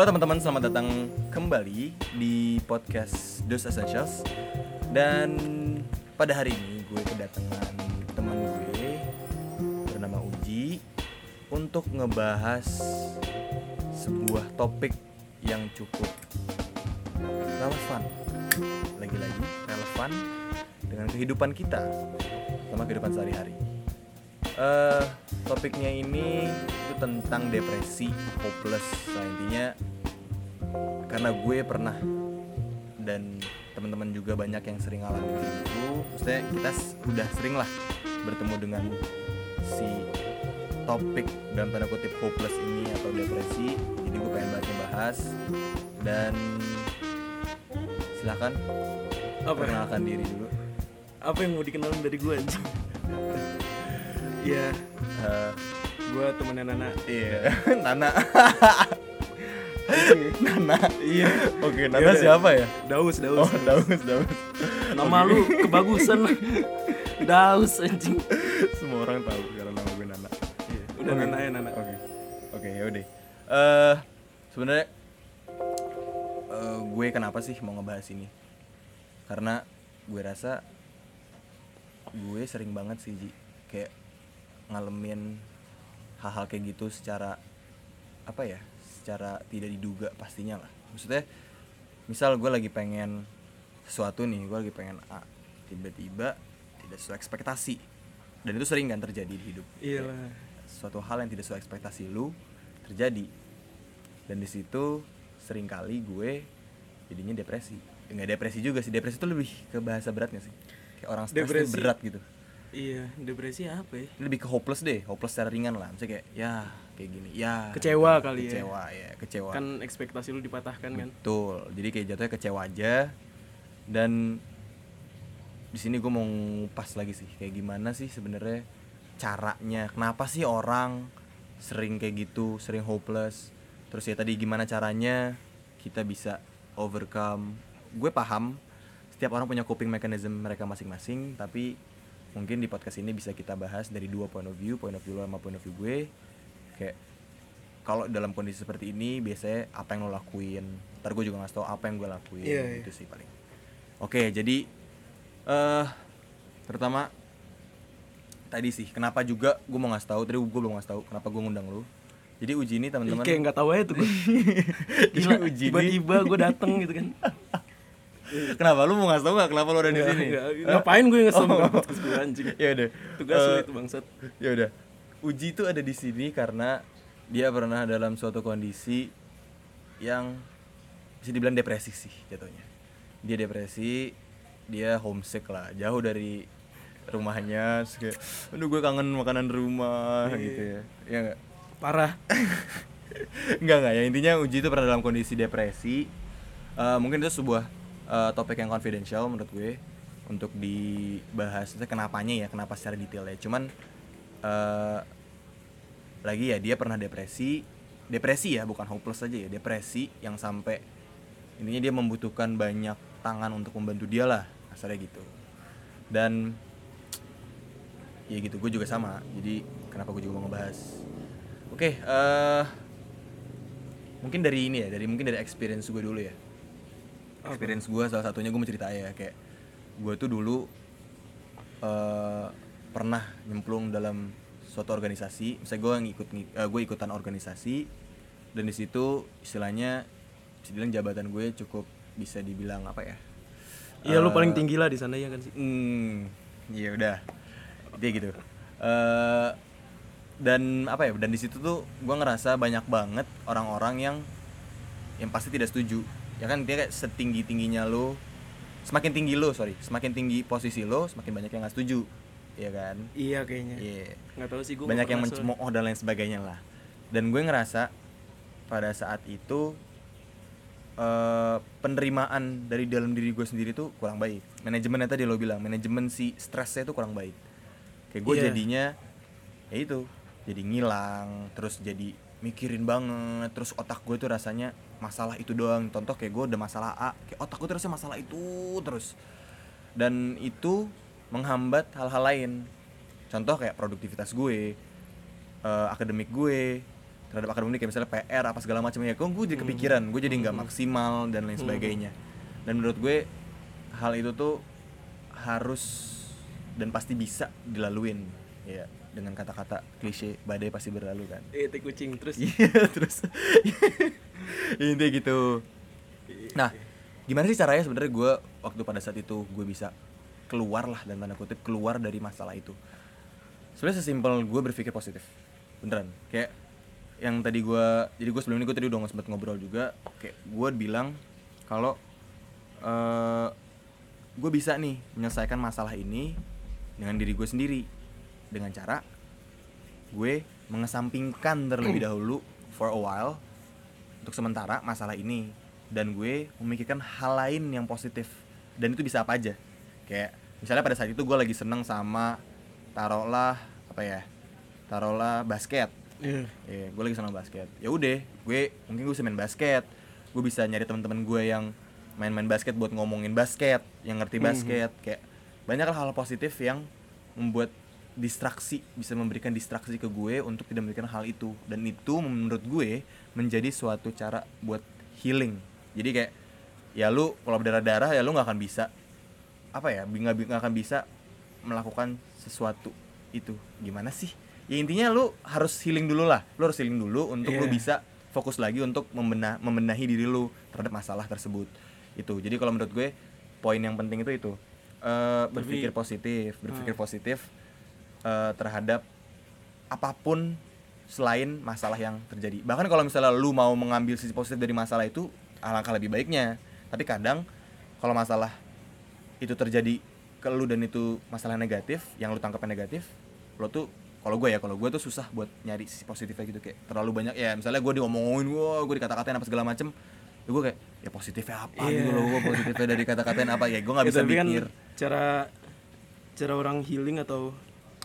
Halo teman-teman, selamat datang kembali di podcast Dos Essentials. Dan pada hari ini gue kedatangan teman gue bernama Uji Untuk ngebahas sebuah topik yang cukup relevan. Lagi-lagi relevan dengan kehidupan kita Sama kehidupan sehari-hari. Eh topiknya ini itu tentang depresi, hopeless. Nah, intinya karena gue pernah dan teman-teman juga banyak yang sering ngalamin itu, maksudnya kita udah sering lah bertemu dengan si topik dalam tanda kutip hopeless ini atau depresi. Jadi gue pengen banget ngebahas dan silakan apa perkenalkan diri dulu. apa yang mau dikenalin dari gue anjing ya Eh, gue temennya Nana Iya, Nana. Nana. iya Oke, Nana siapa ya? Daus Daus Oh, Daus, Daus. nama lu kebagusan Daus anjing Semua orang tahu karena nama gue Nana. Iya, udah. Nana ya Nana Oke. Oke, ya udah. Eh, sebenarnya eh, gue kenapa sih mau ngebahas ini? Karena gue rasa gue sering banget sih Ji kayak ngalamin hal-hal kayak gitu secara apa ya? Secara tidak diduga pastinya lah. Maksudnya misal gue lagi pengen sesuatu nih, gue lagi pengen A, tiba-tiba tidak sesuai ekspektasi. Dan itu sering kan terjadi di hidup. Iya lah suatu hal yang tidak sesuai ekspektasi lu terjadi. Dan di situ sering kali gue jadinya depresi. Nggak depresi juga sih depresi itu lebih ke bahasa beratnya sih. Kayak orang stres Depresi. berat gitu. Iya depresi apa ya? Lebih ke hopeless deh hopeless secara ringan lah. Misalnya kayak ya kayak gini. Ya Kecewa kali ya. kecewa ya kecewa. Kan ekspektasi lu dipatahkan kan? Betul. Jadi kayak jatuhnya kecewa aja. Dan di sini gue mau ngupas lagi sih kayak gimana sih sebenarnya caranya. Kenapa sih orang sering kayak gitu sering hopeless? Terus ya tadi gimana caranya kita bisa overcome? Gue paham setiap orang punya coping mechanism mereka masing-masing tapi mungkin di podcast ini bisa kita bahas dari dua point of view point of view lo sama point of view gue kayak kalau dalam kondisi seperti ini biasanya apa yang lo lakuin? Ntar gue juga ngasih tau apa yang gue lakuin Iya, iya. gitu sih paling. Oke jadi eh pertama tadi sih kenapa juga gue mau ngasih tahu tadi gue belum ngasih tahu kenapa gue ngundang lu jadi uji ini teman-teman. kayak nggak tahu aja tuh Gila, uji ini. Tiba-tiba gue dateng gitu kan. Kenapa? Lu mau ngasih tahu nggak kenapa lu ada di Nggak, sini? nggak. ngapain gue ngesem Oh. podcast gue anjing. Ya udah. Tugas lu Eh, itu bangsat. ya udah uji itu ada di sini karena dia pernah dalam suatu kondisi yang bisa dibilang depresi sih jatuhnya. Dia depresi dia homesick lah jauh dari rumahnya terus kayak aduh gue kangen makanan rumah Iya. gitu ya. Ya enggak parah. Enggak enggak ya intinya uji itu pernah dalam kondisi depresi. Eh, mungkin itu sebuah eh, topik yang confidential menurut gue untuk dibahas. Kenapanya ya kenapa secara detail ya cuman eh, lagi ya dia pernah depresi. Depresi ya bukan hopeless aja ya depresi yang sampai intinya dia membutuhkan banyak tangan untuk membantu dia lah kasarnya gitu. Dan ya gitu gue juga sama. Jadi kenapa gue juga mau ngebahas? Oke eh mungkin dari ini ya dari mungkin dari experience gue dulu ya. Experience gue salah satunya gue mau cerita ya kayak gue tuh dulu eh pernah nyemplung dalam suatu organisasi misalnya gue ngikut eh, gue ikutan organisasi dan di situ istilahnya bisa dibilang jabatan gue cukup bisa dibilang apa ya iya lu Eh, paling tinggi lah di sana ya kan sih Hmm, ya udah. Dia gitu. eh dan apa ya? Dan di situ tuh gua ngerasa banyak banget orang-orang yang yang pasti tidak setuju. Ya kan dia kayak setinggi tingginya lo, semakin tinggi lo, sorry, semakin tinggi posisi lo, semakin banyak yang nggak setuju, ya kan? iya kayaknya Iya. nggak tahu sih gue banyak yang mencemooh dan lain sebagainya lah. Dan gue ngerasa pada saat itu eh, penerimaan dari dalam diri gue sendiri tuh kurang baik. Manajemennya tadi lo bilang, manajemen si stresnya tuh kurang baik. Kayak gue Iya. jadinya ya itu, jadi ngilang, terus jadi mikirin banget, terus otak gue tuh rasanya masalah itu doang. Contoh kayak gue udah masalah A, kayak otak gue terusnya masalah itu terus. Dan itu menghambat hal-hal lain. Contoh kayak produktivitas gue, eh, akademik gue, terhadap akademik kayak misalnya PR apa segala macam ya kok gue jadi kepikiran gue jadi nggak maksimal dan lain sebagainya. Dan menurut gue hal itu tuh harus dan pasti bisa dilaluin ya dengan kata-kata klise badai pasti berlalu kan. Eh tai kucing terus. Iya terus. Intinya gitu. Nah gimana sih caranya sebenarnya gue waktu pada saat itu gue bisa keluar lah dan tanda kutip keluar dari masalah itu. Sebenarnya sesimpel gue berpikir positif. Beneran. Kayak yang tadi gue jadi gue sebelum ini gue tadi udah sempat ngobrol juga kayak gue bilang kalau eh gue bisa nih menyelesaikan masalah ini dengan diri gue sendiri. Dengan cara gue mengesampingkan terlebih dahulu for a while untuk sementara masalah ini. Dan gue memikirkan hal lain yang positif. Dan itu bisa apa aja. Kayak misalnya pada saat itu gue lagi seneng sama taruhlah apa ya taruhlah basket Iya. Iya, gue lagi seneng basket. Ya udah, gue mungkin gue bisa main basket. Gue bisa nyari teman-teman gue yang main-main basket buat ngomongin basket, yang ngerti basket. Kayak banyak hal positif yang membuat distraksi bisa memberikan distraksi ke gue untuk tidak memberikan hal itu dan itu menurut gue menjadi suatu cara buat healing jadi kayak ya lu kalau berdarah-darah ya lu nggak akan bisa apa ya nggak nggak akan bisa melakukan sesuatu itu. Gimana sih? Ya intinya lu harus healing dulu lah. Lu harus healing dulu untuk lu Iya. bisa fokus lagi untuk membenah membenahi diri lu terhadap masalah tersebut. Itu. Jadi kalau menurut gue poin yang penting itu itu. Eh, berpikir positif berpikir positif eh, terhadap apa pun selain masalah yang terjadi. Bahkan kalau misalnya lu mau mengambil sisi positif dari masalah itu alangkah lebih baiknya. Tapi kadang kalau masalah itu terjadi ke lu dan itu masalah negatif yang lu tangkapnya negatif lo tuh kalau gue ya kalau gue tuh susah buat nyari sisi positifnya gitu kayak terlalu banyak ya misalnya gue diomongin gue gue dikata-katain apa segala macem ya gue kayak ya positifnya apa Iya. gitu loh gue positifnya dari kata-katain apa? Ya gue nggak bisa Ya, tapi mikir. kan cara cara orang healing atau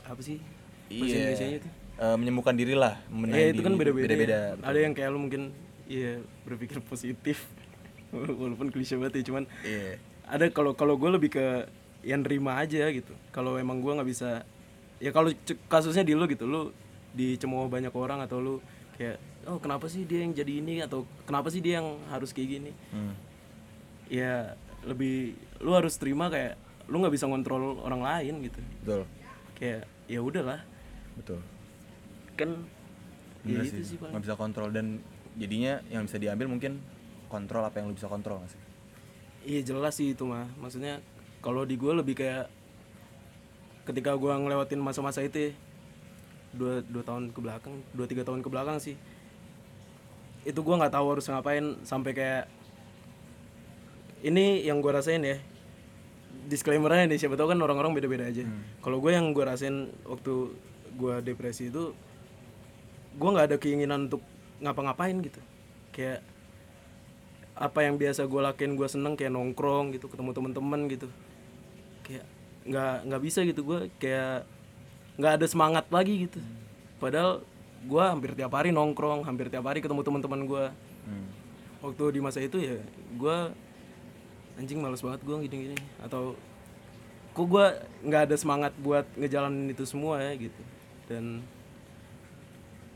apa sih bahasa iya. Indonesianya tuh Eh, menyembuhkan diri lah ya itu kan beda-beda ya. beda ada yang kayak lu mungkin iya berpikir positif. Walaupun klise banget ya cuman iya ada kalau kalau gue lebih ke yang nerima aja gitu. Kalau emang gue nggak bisa ya kalau kasusnya di lu gitu lu dicemooh banyak orang atau lu kayak oh kenapa sih dia yang jadi ini? Atau kenapa sih dia yang harus kayak gini? Hmm. ya lebih lu harus terima kayak lu nggak bisa ngontrol orang lain gitu. Betul. Kayak ya udahlah. Betul. Kan ya Bener itu sih. nggak bisa kontrol dan jadinya yang bisa diambil mungkin kontrol apa yang lu bisa kontrol nggak sih Iya jelas sih itu mah. Maksudnya kalau di gue lebih kayak ketika gue ngelewatin masa-masa itu ya, dua dua tahun ke belakang, dua tiga tahun ke belakang sih. Itu gue nggak tahu harus ngapain sampai kayak ini yang gue rasain ya. Disclaimernya nih siapa tahu kan orang-orang beda-beda aja. Kalau gue yang gue rasain waktu gue depresi itu, gue nggak ada keinginan untuk ngapa-ngapain gitu. Kayak apa yang biasa gue lakuin gue seneng kayak nongkrong gitu ketemu temen-temen gitu. Kayak nggak nggak bisa gitu gue kayak nggak ada semangat lagi gitu. Padahal gue hampir tiap hari nongkrong hampir tiap hari ketemu teman-teman gue Hmm. waktu di masa itu ya gue anjing males banget gue gini-gini atau kok gue nggak ada semangat buat ngejalanin itu semua ya gitu. Dan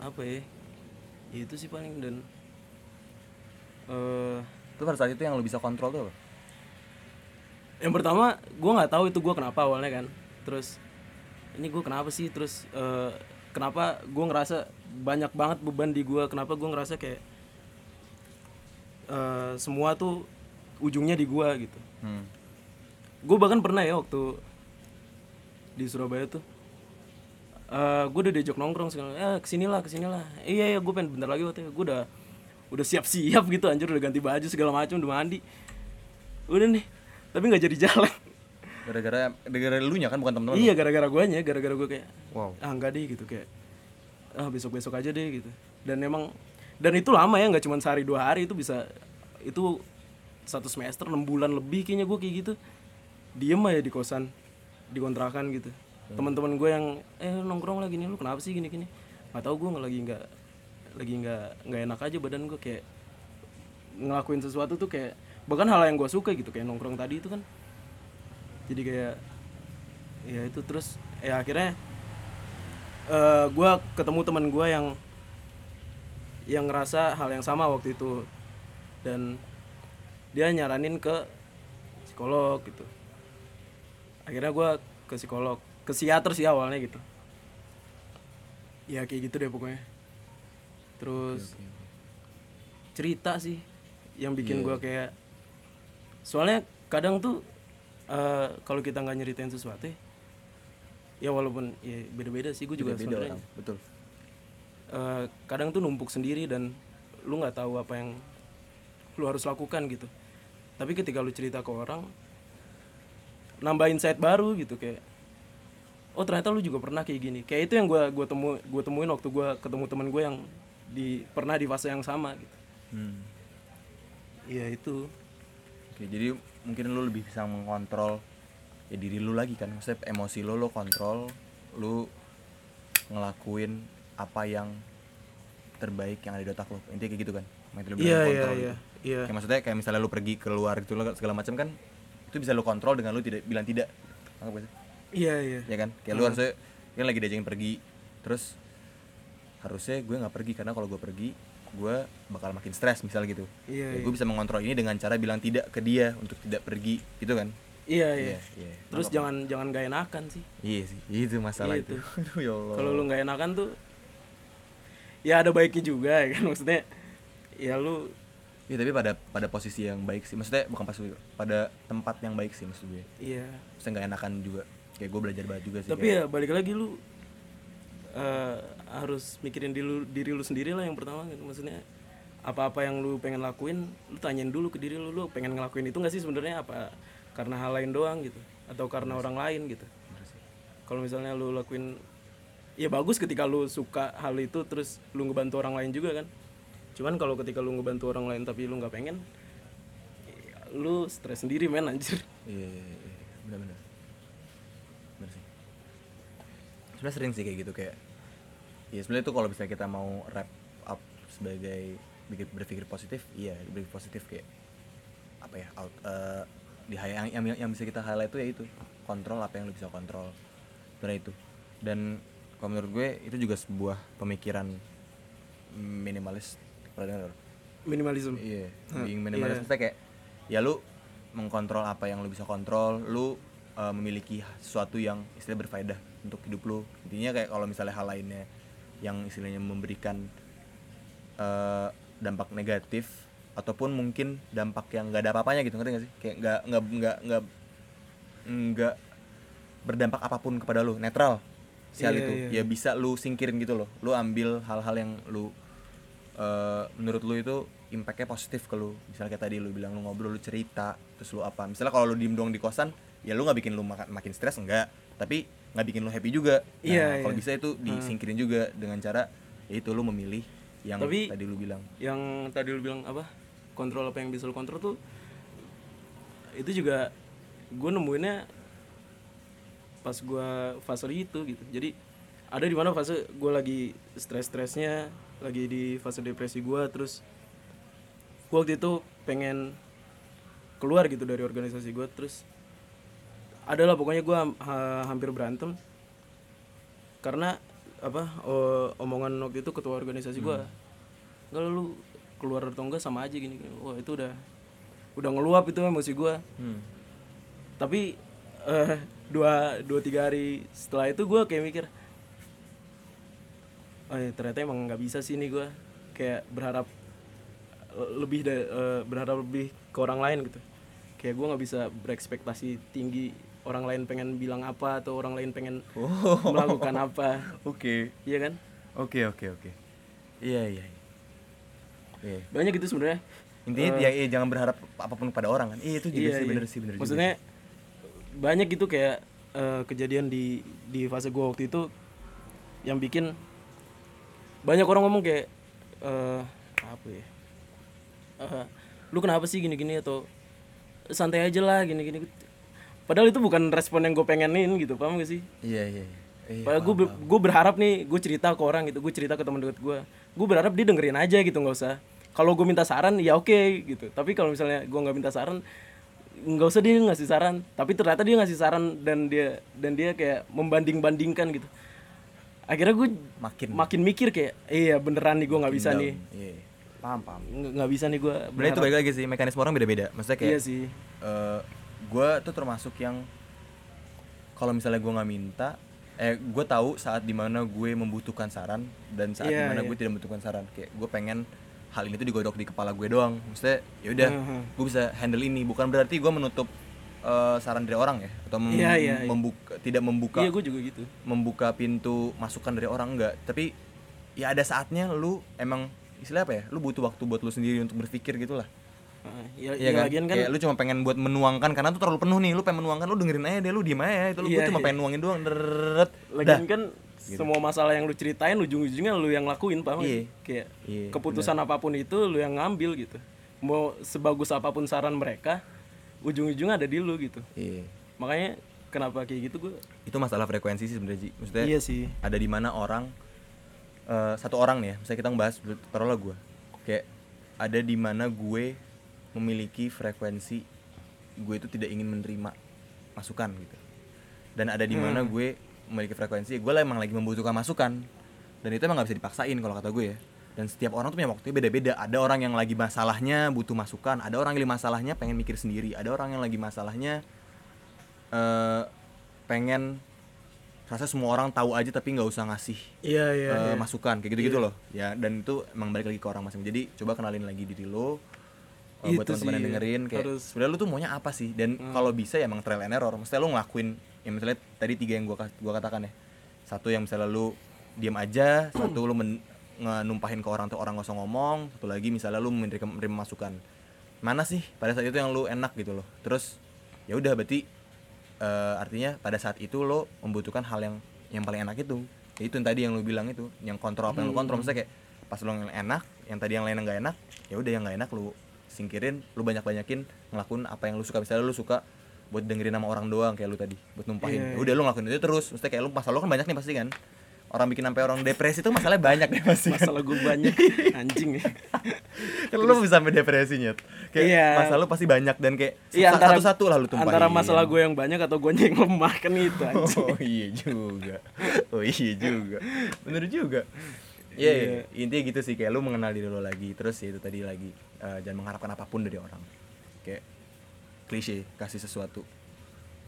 apa ya ya itu sih paling dan eh Itu pada saat itu yang lu bisa kontrol tuh apa? yang pertama gue nggak tahu itu gue kenapa awalnya kan. Terus ini gue kenapa sih? Terus eh, kenapa gue ngerasa banyak banget beban di gue kenapa gue ngerasa kayak eh, semua tuh ujungnya di gue gitu. Hmm. gue bahkan pernah ya waktu di Surabaya tuh eh gue udah diajak nongkrong segala eh ke sinilah ke sinilah. Iya iya gue pengen bentar lagi waktu gue udah udah siap siap gitu anjir udah ganti baju segala macam udah mandi. Udah nih tapi nggak jadi jalan. Gara-gara gara-gara lu nya kan bukan temen-temen. iya gara-gara guanya gara-gara gue kayak Wow. ah enggak deh gitu kayak ah besok besok aja deh gitu. Dan emang dan itu lama ya nggak cuma sehari dua hari itu bisa itu satu semester enam bulan lebih kayaknya gue kayak gitu. Diem aja di kosan di kontrakan gitu. Teman-teman gue yang eh nongkrong lagi nih lu kenapa sih gini gini nggak tahu gue nggak lagi nggak lagi nggak nggak enak aja badan gue kayak ngelakuin sesuatu tuh kayak bahkan hal yang gue suka gitu kayak nongkrong tadi itu kan. Jadi kayak ya itu terus ya akhirnya eh gue ketemu teman gue yang yang ngerasa hal yang sama waktu itu. Dan dia nyaranin ke psikolog gitu. Akhirnya gue ke psikolog ke psikiater sih awalnya gitu. Ya kayak gitu deh pokoknya terus cerita sih yang bikin gua kayak soalnya kadang tuh eh, kalau kita nggak nyeritain sesuatu ya, ya walaupun ya beda-beda sih gue juga beda sebenarnya. orang betul. Eh, kadang tuh numpuk sendiri dan lu nggak tahu apa yang lu harus lakukan gitu. Tapi ketika lu cerita ke orang nambah insight baru gitu kayak oh ternyata lu juga pernah kayak gini. Kayak itu yang gua gua temu gua temuin waktu gua ketemu teman gue yang di pernah di fase yang sama gitu. Hmm. iya itu. Oke, jadi mungkin lu lebih bisa mengontrol ya diri lu lagi kan. Maksudnya emosi lu lu kontrol lu ngelakuin apa yang terbaik yang ada di otak lu. Intinya kayak gitu kan? Iya iya kontrol iya gitu. iya kayak maksudnya kayak misalnya lu pergi keluar gitu lo segala macam kan itu bisa lu kontrol dengan lu tidak bilang tidak. Iya iya. Ya kan? Kayak lu harusnya kan lagi diajakin pergi terus harusnya gue nggak pergi karena kalau gue pergi gue bakal makin stres misal gitu. Iya, ya, gue bisa mengontrol ini dengan cara bilang tidak ke dia untuk tidak pergi gitu kan? Iya iya Iya, iya. terus jangan jangan gak enakan sih. Iya sih itu masalah Iya itu. itu. aduh ya Allah. Kalau lu nggak enakan tuh ya ada baiknya juga ya kan? Maksudnya ya lu Iya tapi pada pada posisi yang baik sih. Maksudnya bukan pas pada tempat yang baik sih maksud gue. Iya. Maksudnya nggak enakan juga. Kayak gue belajar banget juga sih tapi ya balik lagi lu eh, harus mikirin diri lu, diri lu sendiri lah yang pertama gitu. maksudnya apa-apa yang lu pengen lakuin lu tanyain dulu ke diri lu lu pengen ngelakuin itu nggak sih sebenarnya apa karena hal lain doang gitu atau karena orang lain gitu kalau misalnya lu lakuin ya bagus ketika lu suka hal itu terus lu ngebantu orang lain juga kan cuman kalau ketika lu ngebantu orang lain tapi lu nggak pengen ya lu stres sendiri men anjir Iya, iya, iya, iya. benar-benar. Benar sih. Sebenarnya sering sih kayak gitu kayak. Ya sebenarnya itu kalau misalnya kita mau wrap up sebagai bikin berpikir positif, iya berpikir positif kayak apa ya out, eh, di yang, yang yang bisa kita highlight itu ya itu kontrol apa yang lu bisa kontrol sebenarnya itu dan kalau menurut gue itu juga sebuah pemikiran minimalis pernah dengar? minimalism Iya, Hmm, being minimalis iya. maksudnya kayak ya lu mengkontrol apa yang lu bisa kontrol, lu uh, memiliki sesuatu yang istilahnya berfaedah untuk hidup lu. Intinya kayak kalau misalnya hal lainnya yang istilahnya memberikan uh, dampak negatif ataupun mungkin dampak yang nggak ada apa-apanya gitu ngerti gak sih? Kayak nggak nggak nggak nggak nggak berdampak apa pun kepada lu, netral. Si hal Iya, itu iya. ya bisa lu singkirin gitu loh. Lu ambil hal-hal yang lu eh, menurut lu itu impactnya positif ke lu misalnya kayak tadi lu bilang lu ngobrol lu cerita terus lu apa misalnya kalau lu diem doang di kosan ya lu nggak bikin lu makan makin stres enggak tapi nggak bikin lu happy juga. Nah, Iya, kalau iya. bisa itu disingkirin juga dengan cara ya itu lu memilih yang Tapi- tadi lu bilang. yang tadi lu bilang apa? Kontrol apa yang bisa lu kontrol tuh itu juga gue nemuinnya pas gue fase itu gitu. Jadi ada di mana fase gue lagi stres-stresnya lagi di fase depresi gue terus gue waktu itu pengen keluar gitu dari organisasi gue terus adalah pokoknya gue hampir berantem. Karena apa omongan waktu itu ketua organisasi gue nggak lu keluar atau enggak sama aja gini, gini. wah itu udah udah ngeluap itu emosi gue hmm. tapi eh, dua dua tiga hari setelah itu gue kayak mikir oh ya, ternyata emang nggak bisa sih ini gue kayak berharap lebih da- eh, berharap lebih ke orang lain gitu. Kayak gue nggak bisa berekspektasi tinggi orang lain pengen bilang apa atau orang lain pengen Oh. melakukan apa. Oke. Iya kan? Oke oke oke. Iya iya iya. Iya. banyak gitu sebenarnya. Intinya ya, ya jangan berharap apa pun pada orang kan? Iya itu juga sih bener sih bener juga. Maksudnya banyak gitu kayak eh, kejadian di di fase gue waktu itu yang bikin banyak orang ngomong kayak eh apa ya? Eh, lu kenapa sih gini-gini? atau santai aja lah gini-gini padahal itu bukan respon yang gue pengenin gitu paham gak sih iya iya iya. iya Padahal gue gue berharap nih gue cerita ke orang gitu gue cerita ke teman dekat gue gue berharap dia dengerin aja gitu nggak usah kalau gue minta saran ya oke gitu tapi kalau misalnya gue nggak minta saran nggak usah dia ngasih saran tapi ternyata dia ngasih saran dan dia dan dia kayak membanding bandingkan gitu akhirnya gue makin makin mikir kayak iya beneran nih gue nggak bisa down. nih Iya. Paham, paham. nggak bisa nih gue Sebenarnya itu balik lagi sih, mekanisme orang beda-beda. Maksudnya kayak iya sih eh gue tuh termasuk yang kalau misalnya gue nggak minta eh gue tahu saat di mana gue membutuhkan saran dan saat Iya, di mana iya. gue tidak membutuhkan saran. Kayak gue pengen hal ini tuh digodok di kepala gue doang. Maksudnya ya udah Mhm. gue bisa handle ini. Bukan berarti gue menutup eh, saran dari orang ya atau mem- iya, iya. membuka tidak membuka iya gue juga gitu. membuka pintu masukan dari orang enggak. Tapi ya ada saatnya lu emang istilah apa ya? Lu butuh waktu buat lu sendiri untuk berpikir gitu ya, Iya ya kan? lagian kan Kayak lu cuma pengen buat menuangkan karena tuh terlalu penuh nih. Lu pengen menuangkan, lu dengerin aja deh, lu diem aja. Itu lu gua Iya, cuma iya. pengen nuangin doang. Deret. lagian kan semua masalah yang lu ceritain ujung-ujungnya lu yang lakuin paham Iya. kayak Iya, keputusan apa pun itu lu yang ngambil gitu mau sebagus apa pun saran mereka ujung-ujungnya ada di lu gitu Iya. makanya kenapa kayak gitu gue Itu masalah frekuensi sih sebenarnya, Ji. Maksudnya iya sih ada di mana orang eh, satu orang nih ya, misalnya kita ngebahas taruhlah gue. Kayak ada di mana gue memiliki frekuensi gue itu tidak ingin menerima masukan gitu. Dan ada di mana gue memiliki frekuensi gue lah emang lagi membutuhkan masukan. Dan itu emang gak bisa dipaksain kalau kata gue ya. Dan setiap orang tuh punya waktunya beda-beda. Ada orang yang lagi masalahnya butuh masukan, ada orang yang lagi masalahnya pengen mikir sendiri, ada orang yang lagi masalahnya eh pengen rasa semua orang tahu aja tapi nggak usah ngasih iya iya eh, masukan kayak gitu-gitu loh ya dan itu emang balik lagi ke orang masing jadi coba kenalin lagi diri lo eh, buat Itu teman-teman yang dengerin kayak harus- Hmm. sebenarnya lu tuh maunya apa sih? Dan kalau bisa ya emang trial and error. Mestinya lu ngelakuin ya misalnya tadi tiga yang gua gua katakan ya. Satu yang misalnya lu diam aja satu lu men- numpahin ke orang tuh orang usah ngomong satu lagi misalnya lu menerima, menerima masukan. Mana sih pada saat itu yang lu enak gitu loh. Terus ya udah berarti eh, artinya pada saat itu lo membutuhkan hal yang yang paling enak itu. Ya itu yang tadi yang lu bilang itu yang kontrol apa yang lu kontrol. Maksudnya kayak pas lo yang enak yang tadi yang lain yang nggak enak ya udah yang nggak enak lu singkirin lu banyak banyakin ngelakuin apa yang lu suka misalnya lu suka buat dengerin nama orang doang kayak lu tadi buat numpahin Iya, ya udah lu ngelakuin itu terus maksudnya kayak lu masalah lu kan banyak nih pasti kan orang bikin sampai orang depresi tuh masalahnya banyak deh pasti kan masalah gue banyak anjing ya kan lu bisa sampai depresinya kayak Iya. masalah lu pasti banyak dan kayak Iya, antara- satu-satu lah lu tumpahin antara masalah gue yang banyak atau gue yang lemah kan itu anjing Oh iya juga. Oh iya juga. Bener juga. Iya, iya. intinya gitu sih kayak lu mengenal diri lo lagi. Terus ya itu tadi lagi eh, jangan mengharapkan apa pun dari orang. Kayak klise kasih sesuatu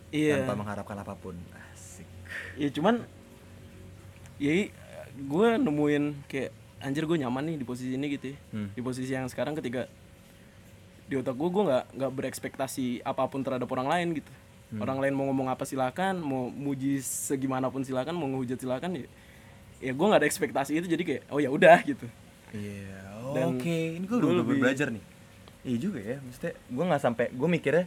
iya tanpa mengharapkan apa pun. Asik. ya cuman ya gue nemuin kayak anjir gue nyaman nih di posisi ini gitu ya Hmm. di posisi yang sekarang ketika di otak gue gue nggak nggak berekspektasi apa pun terhadap orang lain gitu Hmm. orang lain mau ngomong apa silakan mau muji segimanapun silakan mau ngehujat silakan ya ya gue nggak ada ekspektasi itu jadi kayak oh ya udah gitu Iya. Dan Oke, ini gue udah lebih- belajar nih. Iya juga ya, maksudnya gue nggak sampai gue mikirnya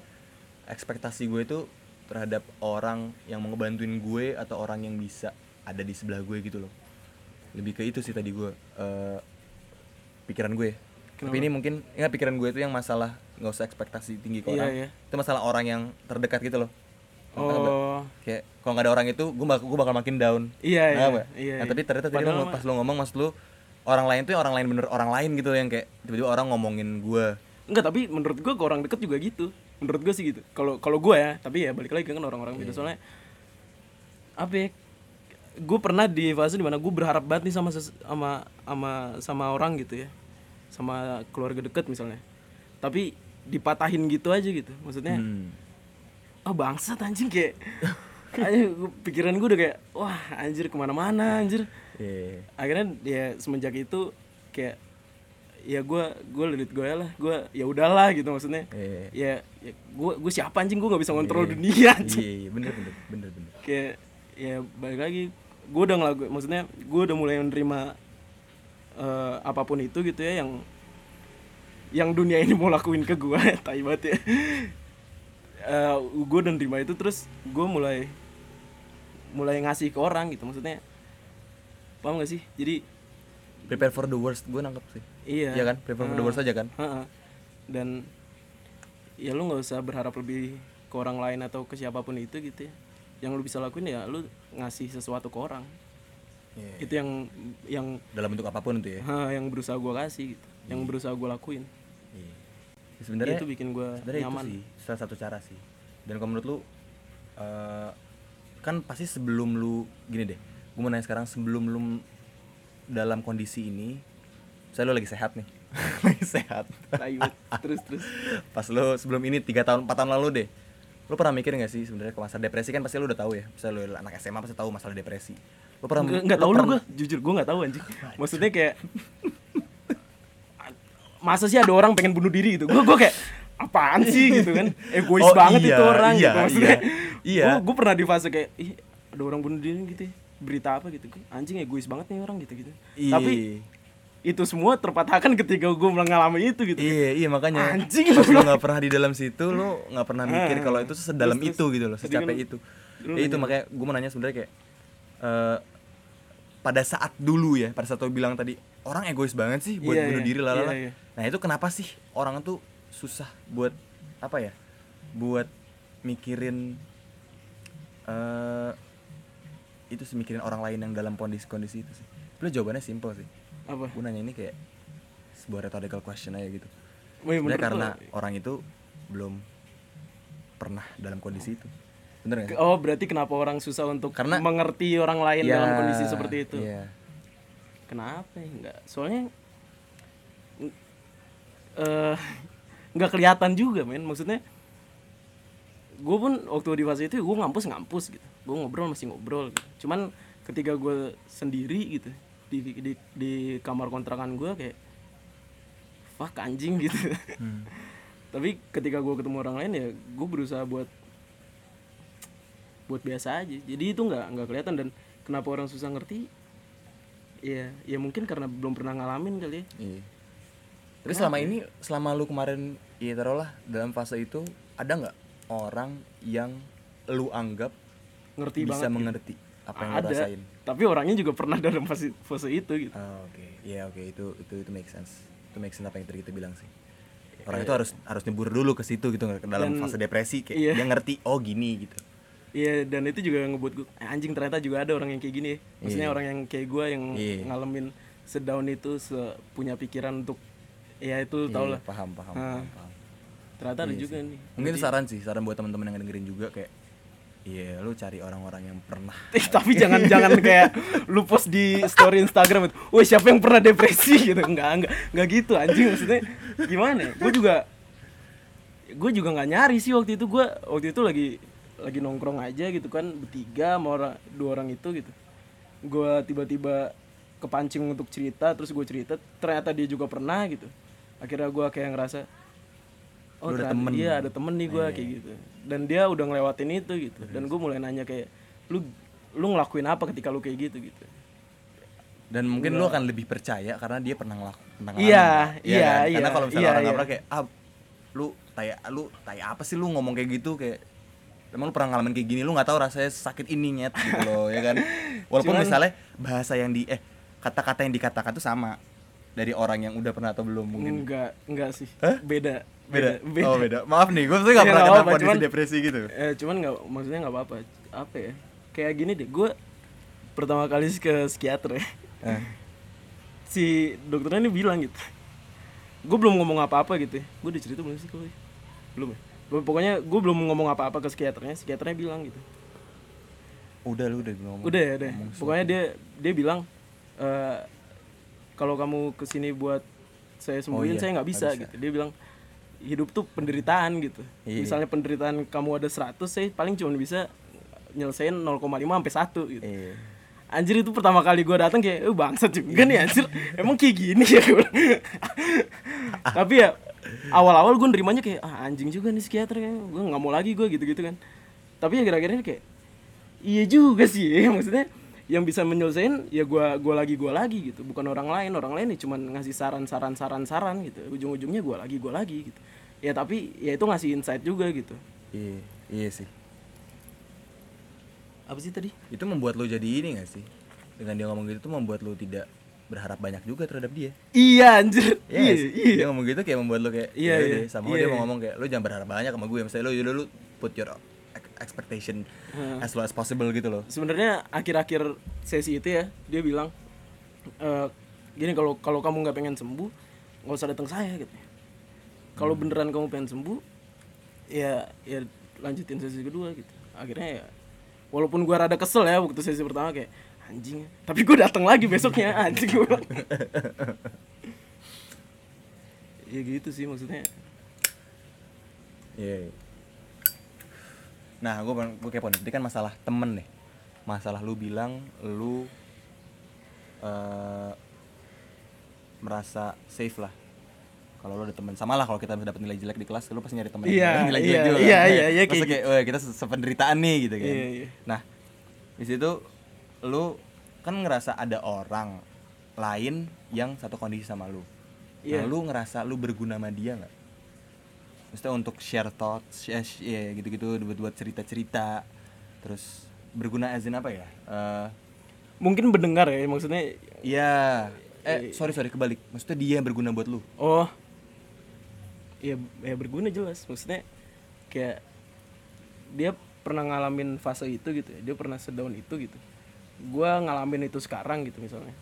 ekspektasi gue itu terhadap orang yang mau ngebantuin gue atau orang yang bisa ada di sebelah gue gitu loh. Lebih ke itu sih tadi gue eh, pikiran gue. Tapi ini mungkin ya pikiran gue itu yang masalah nggak usah ekspektasi tinggi ke Iya, orang. iya. Itu masalah orang yang terdekat gitu loh. Oh Kayak kalau nggak ada orang itu gue bakal gue bakal makin down. Iya, iya, Nggak, Mbak? iya, Nah, iya. tapi ternyata tadi Padahal mah- pas lu ngomong maksud lu orang lain tuh orang lain bener orang lain gitu yang kayak tiba-tiba orang ngomongin gue enggak tapi menurut gue ke orang deket juga gitu. Menurut gue sih gitu. Kalau kalau gue ya tapi ya balik lagi kan orang-orang beda soalnya apa ya gue pernah di fase di mana gue berharap banget nih sama sama sama sama orang gitu ya. Sama keluarga deket misalnya. Tapi dipatahin gitu aja gitu. Maksudnya Hmm. ah bangsat anjing kayak aja pikiran gue udah kayak wah anjir ke mana-mana anjir Iya. akhirnya ya semenjak itu kayak ya gue gue lilit gue lah gue ya udahlah gitu maksudnya Iya. ya, ya gue gue siapa anjing gue nggak bisa ngontrol dunia anjing Iya, iya, bener bener bener bener. kayak ya balik lagi gue udah ngelakuin maksudnya gue udah mulai menerima eh, apa pun itu gitu ya yang yang dunia ini mau lakuin ke gue tai banget ya Eh, gue udah nerima itu terus gue mulai mulai ngasih ke orang gitu maksudnya paham gak sih jadi Prepare for the worst, gue nangkep sih. iya Iya kan? Prepare for the worst aja kan? Heeh. dan ya lu nggak usah berharap lebih ke orang lain atau ke siapa pun itu gitu ya yang lu bisa lakuin ya lu ngasih sesuatu ke orang Iya. itu yang yang Dalam bentuk apa pun itu ya. ha, yang berusaha gua kasih gitu yang berusaha gua lakuin Iya. Ya, Sebenarnya itu bikin sebenarnya nyaman itu sih salah satu cara sih. Dan kalau menurut lu eh, kan pasti sebelum lu gini deh, gue mau nanya sekarang sebelum lu dalam kondisi ini saya lu lagi sehat nih. Lagi sehat. Terus terus. Pas lu sebelum ini tiga tahun empat tahun lalu deh lu pernah mikir gak sih sebenarnya kalau masalah depresi? Kan pasti lu udah tahu ya misalnya lu anak SMA pasti tahu masalah depresi. Lu pernah nggak nggak tahu lu gue jujur gue nggak tahu anjing. Maksudnya kayak masa sih ada orang pengen bunuh diri gitu? Gue gue kayak apaan sih gitu kan? Egois Oh, banget iya, itu orang iya, gitu maksudnya. iya. Iya. gue pernah di fase kayak ih ada orang bunuh diri gitu ya. berita apa gitu anjing egois banget nih orang gitu gitu Iya. tapi itu semua terpatahkan ketika gue mengalami itu gitu Iya iya makanya Anjing, lu nggak pernah di dalam situ lu nggak pernah mikir Ah, kalau itu sedalam terus, itu gitu loh secapek kan itu ya itu makanya gue mau nanya sebenarnya kayak eh, pada saat dulu ya pada saat lu bilang tadi orang egois banget sih buat Iya, bunuh iya, diri lalala iya, iya. nah itu kenapa sih orang tuh susah buat apa ya buat mikirin eh itu sih mikirin orang lain yang dalam kondisi kondisi itu sih lu jawabannya simple sih apa gue nanya ini kayak sebuah rhetorical question aja gitu Wih, Sebenarnya karena lu- orang itu belum pernah dalam kondisi itu. Bener gak? oh berarti kenapa orang susah untuk Karena- mengerti orang lain Ya, dalam kondisi seperti itu Iya. Kenapa ya? Enggak. Soalnya eh nggak kelihatan juga, men. Maksudnya gue pun waktu di fase itu gue ngampus ngampus gitu. Gue ngobrol masih ngobrol. Gitu. Cuman ketika gue sendiri gitu di di di kamar kontrakan gue kayak fuck anjing gitu. Hmm. Tapi ketika gue ketemu orang lain ya gue berusaha buat buat biasa aja. Jadi itu nggak nggak kelihatan dan kenapa orang susah ngerti? Ya, ya mungkin karena belum pernah ngalamin kali ya. Iya. Tapi selama ini, selama lu kemarin, ya taruhlah dalam fase itu, ada nggak orang yang lu anggap Ngerti bisa banget. gitu. mengerti apa yang lu Ada. rasain? Tapi orangnya juga pernah dalam fase fase itu gitu. Ah, oke. Iya, oke. Itu itu itu make sense. Itu make sense apa yang tadi kita bilang sih. Orang itu harus harus nyebur dulu ke situ gitu ke dalam Dan- fase depresi kayak iya. dia ngerti oh gini gitu. Iya, dan itu juga ngebuat gue eh, anjing ternyata juga ada orang yang kayak gini ya. Maksudnya Iya. orang yang kayak gue yang Iya. ngalamin sedown itu se- punya pikiran untuk ya itu tau Iya, lah. paham paham, Ah. paham, paham. Ternyata ada Iya juga sih. nih. Mungkin itu saran sih, saran buat teman-teman yang dengerin juga kayak Iya, lu cari orang-orang yang pernah. Eh, tapi jangan jangan kayak lu post di story Instagram itu, woi siapa yang pernah depresi gitu, enggak enggak enggak gitu anjing maksudnya gimana? Gue juga gue juga nggak nyari sih waktu itu gue waktu itu lagi lagi nongkrong aja gitu kan bertiga sama orang dua orang itu gitu, gue tiba-tiba kepancing untuk cerita terus gue cerita ternyata dia juga pernah gitu, akhirnya gue kayak ngerasa oh Lu ada temen. iya ada temen nih gue Iya. kayak gitu dan dia udah ngelewatin itu gitu dan gue mulai nanya kayak lu lu ngelakuin apa ketika lu kayak gitu gitu Dan mungkin lu akan lebih percaya karena dia pernah ngelaku pernah Iya, kan? iya, kan? iya, Karena kalau misalnya iya, orang iya. pernah kayak ah lu kayak lu kayak apa sih lu ngomong kayak gitu kayak Emang lu pernah ngalamin kayak gini, lu nggak tahu rasanya sakit ini nyet gitu loh, ya kan? Walaupun Cuman- misalnya bahasa yang di eh kata-kata yang dikatakan tuh sama dari orang yang udah pernah atau belum mungkin. enggak enggak sih Hah? beda Beda. Oh, beda. Maaf nih, gue tuh gak pernah nggak kena apa-apa, kondisi cuman- depresi gitu. eh, cuman nggak maksudnya nggak apa-apa. Apa ya? Kayak gini deh gue pertama kali ke psikiater ya. Eh. si dokternya ini bilang gitu. Gue belum ngomong apa-apa gitu ya. Gue udah cerita belum sih kalau belum ya? Pokoknya gue belum ngomong apa-apa ke psikiaternya. Psikiaternya bilang gitu. Udah lu udah ngomong. udah ya udah ngomong pokoknya dia dia bilang eh kalau kamu ke sini buat saya sembuhin iya, saya nggak bisa, bisa. gitu. Dia bilang hidup tuh penderitaan gitu. Iya. misalnya penderitaan kamu ada 100 saya paling cuma bisa nyelesain 0,5 sampai 1 gitu. Iya. anjir itu pertama kali gue datang kayak eh bangsat juga nih anjir. Emang kayak gini ya? Tapi ya awal-awal gue nerimanya kayak ah anjing juga nih psikiater ya gue nggak mau lagi gue gitu-gitu kan. Tapi ya kira-kira kayak iya juga sih ya maksudnya yang bisa menyelesaikan ya gua gua lagi gua lagi gitu bukan orang lain orang lain nih cuman ngasih saran saran saran saran gitu ujung-ujungnya gua lagi gua lagi gitu ya tapi ya itu ngasih insight juga gitu Iya, iya sih. apa sih tadi Itu membuat lu jadi ini gak sih? Dengan dia ngomong gitu tuh membuat lu tidak berharap banyak juga terhadap dia. iya anjir Iya, iya iya Dia ngomong gitu kayak membuat lu kayak Iya, "Ya iya. deh, sama Iya, dia iya. mau ngomong kayak lu jangan berharap banyak sama gue. Misalnya lu yaudah lu put your expectation Hmm. as low as possible gitu loh. sebenarnya akhir-akhir sesi itu ya dia bilang e, gini kalau kalau kamu nggak pengen sembuh nggak usah datang saya gitu kalau beneran kamu pengen sembuh ya ya lanjutin sesi kedua gitu akhirnya ya walaupun gua rada kesel ya waktu sesi pertama kayak anjing tapi gue datang lagi besoknya anjing gue ya gitu sih maksudnya Iya. Nah, gue gue kepo nih. Kan masalah temen nih. Masalah lu bilang lu eh merasa safe lah. Kalau lu ada temen sama lah kalau kita dapat nilai jelek di kelas, lu pasti nyari temen Iya, yang nilai iya, jelek juga. iya, kan? iya, iya, kayak kayak, "Wah, kita se- sependeritaan nih gitu kan. Iya, iya. Nah, di situ lu kan ngerasa ada orang lain yang satu kondisi sama lu. Iya. Nah, lu ngerasa lu berguna sama dia nggak? Maksudnya untuk share thoughts, share, ya gitu-gitu, buat buat cerita-cerita, terus berguna as in apa ya? Eh, mungkin mendengar ya maksudnya Iya. Eh, sorry sorry kebalik. Maksudnya dia yang berguna buat lu. oh ya ya berguna jelas maksudnya kayak dia pernah ngalamin fase itu gitu ya dia pernah sedown itu gitu gua ngalamin itu sekarang gitu misalnya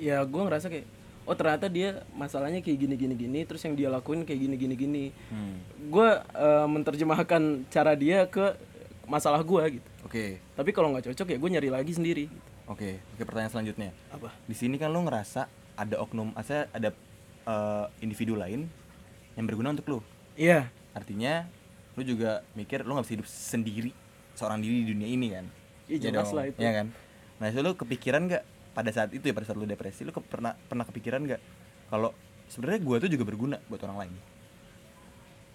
ya gua ngerasa kayak oh ternyata dia masalahnya kayak gini gini gini terus yang dia lakuin kayak gini gini gini Hmm. gua eh, menerjemahkan cara dia ke masalah gua gitu Oke. tapi kalau nggak cocok ya gue nyari lagi sendiri gitu. Oke. Oke, pertanyaan selanjutnya. apa Di sini kan lu ngerasa ada oknum, maksudnya ada eh, individu lain yang berguna untuk lu. iya Artinya lu juga mikir lu nggak bisa hidup sendiri seorang diri di dunia ini kan? Iya, jelas lah itu. Iya kan? Nah itu lu kepikiran nggak pada saat itu ya pada saat lu depresi lu ke- pernah pernah kepikiran nggak kalau sebenarnya gua tuh juga berguna buat orang lain.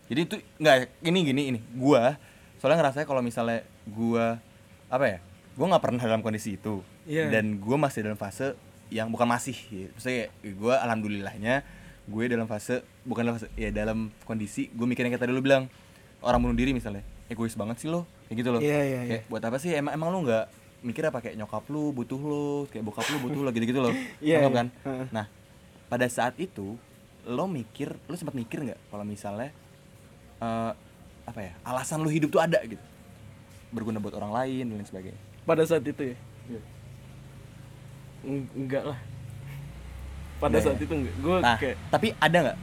Jadi itu nggak ini gini ini gua soalnya ngerasanya kalau misalnya gua apa ya gua nggak pernah dalam kondisi itu Iya. dan gua masih dalam fase yang bukan masih ya. maksudnya gua alhamdulillahnya gue dalam fase bukan dalam fase ya dalam kondisi gue mikirin kayak tadi lu bilang orang bunuh diri misalnya egois banget sih lo kayak gitu loh Iya, iya, kayak buat apa sih emang emang lu nggak mikir apa kayak nyokap lu butuh lu kayak bokap lu butuh lo gitu gitu loh. Iya, Nangkep iya. kan? Nah pada saat itu lo mikir lo sempat mikir nggak kalau misalnya eh, apa ya alasan lu hidup tuh ada gitu? Berguna buat orang lain dan lain sebagainya. Pada saat itu ya? Eng- enggak lah. Pada Enggak saat ya? itu enggak gue nah kayak tapi ada nggak?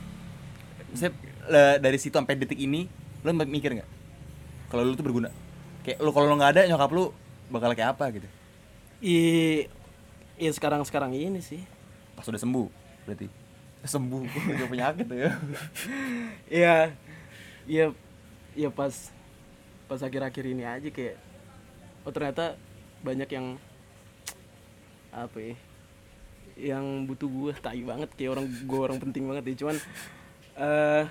Le- dari situ sampai detik ini lo mikir nggak? Kalau lu tuh berguna. Kayak lu kalau lu nggak ada nyokap lu bakal kayak apa gitu? I ya sekarang sekarang ini sih. Pas udah sembuh berarti? Sembuh. Udah penyakit ya? Iya Iya Ya pas Pas akhir-akhir ini aja kayak Oh ternyata Banyak yang Apa ya Yang butuh gue Tai banget Kayak orang Gue orang penting banget ya. Cuman eh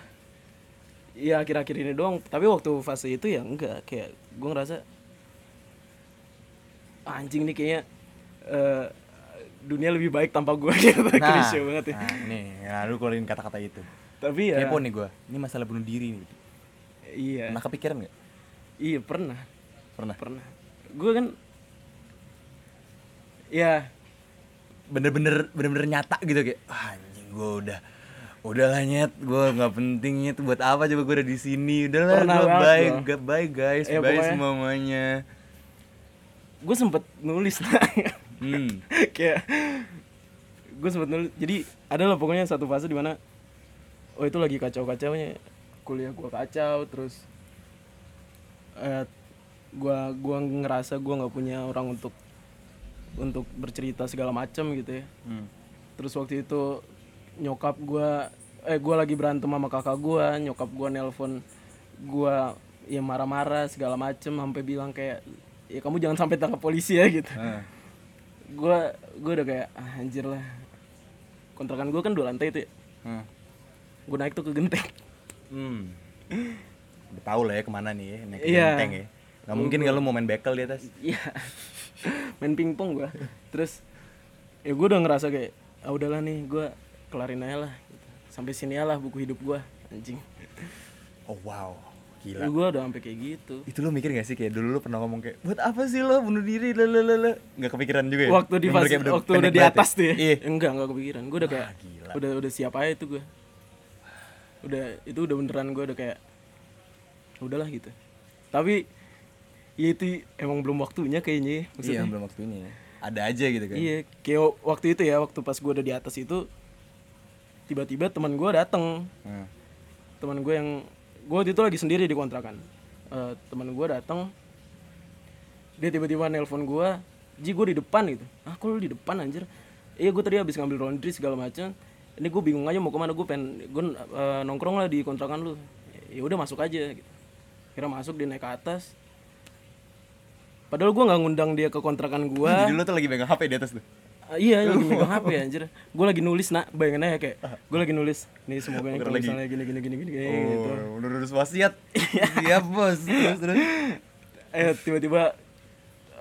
Ya akhir-akhir ini doang. Tapi waktu fase itu ya enggak. Kayak gue ngerasa Anjing nih kayaknya eh dunia lebih baik tanpa gue gitu. Klise banget ya. nah nih nah, lu keluarin kata-kata itu. Tapi ya kepo nih gue ini masalah bunuh diri nih. Iya. Pernah kepikiran nggak? Iya pernah. Pernah? Pernah. Gue kan ya. Bener-bener bener-bener nyata gitu kayak "Ah, anjing gue udah udah lah nyet. Gue nggak penting nyet. Buat apa coba gue udah di sini? Udah lah Pernah gue banget bye gua. Ga- bye guys. Ya, pokoknya- semuanya gue sempet nulis nah hmm. Kayak gue sempet nulis. Jadi ada lah pokoknya satu fase di mana oh itu lagi kacau kacaunya kuliah gue kacau terus eh gua gua ngerasa gua nggak punya orang untuk untuk bercerita segala macam gitu ya. Hmm. terus waktu itu nyokap gua eh gua lagi berantem sama kakak gua. Nyokap gua nelpon gua ya marah-marah segala macem sampai bilang kayak ya kamu jangan sampai tangkap polisi ya gitu Ah. gua gua udah kayak ah, anjir lah kontrakan gua kan dua lantai itu ya. Hmm. gua naik tuh ke genteng Hmm. Udah tahu lah ya ke mana nih ya, naik ke Iya. genteng ya. Gak mungkin kalau mau main bekel di atas. iya main pingpong gua terus ya gua udah ngerasa kayak ah udahlah nih gua kelarin aja lah gitu. sampai sini lah buku hidup gua anjing Oh wow, gila. Gua udah sampai kayak gitu Itu lu mikir gak sih kayak dulu lu pernah ngomong kayak buat apa sih lo bunuh diri lalalala Gak kepikiran juga ya? waktu di fase udah waktu udah pendek di atas tuh ya Iya. enggak enggak kepikiran gue udah kayak gila. udah udah siap aja itu gue udah itu udah beneran gue udah kayak udahlah gitu tapi ya itu emang belum waktunya kayaknya ya, Iya maksudnya belum waktunya ya. Ada aja gitu kan. iya kayak waktu itu ya waktu pas gue udah di atas itu tiba-tiba teman gue datang Hmm. teman gue yang gue waktu itu lagi sendiri di kontrakan. Eh, teman gue datang dia tiba-tiba nelpon gue Ji gue di depan gitu. Ah kok lu di depan anjir? Iya gue tadi habis ngambil laundry segala macam ini gue bingung aja mau ke mana gue pengen gue eh, nongkrong lah di kontrakan lu. Ya udah masuk aja gitu. Kira masuk dia naik ke atas. Padahal gue nggak ngundang dia ke kontrakan gue Jadi lu tuh lagi megang HP di atas tuh. Ah, iya lagi megang HP anjir. Gue lagi nulis nak. Bayangin aja kayak gue lagi nulis. Nih semoga yang kalau misalnya gini gini gini gini, gini gitu. Oh, udah nulis wasiat. Siap, Bos. Terus terus. eh tiba-tiba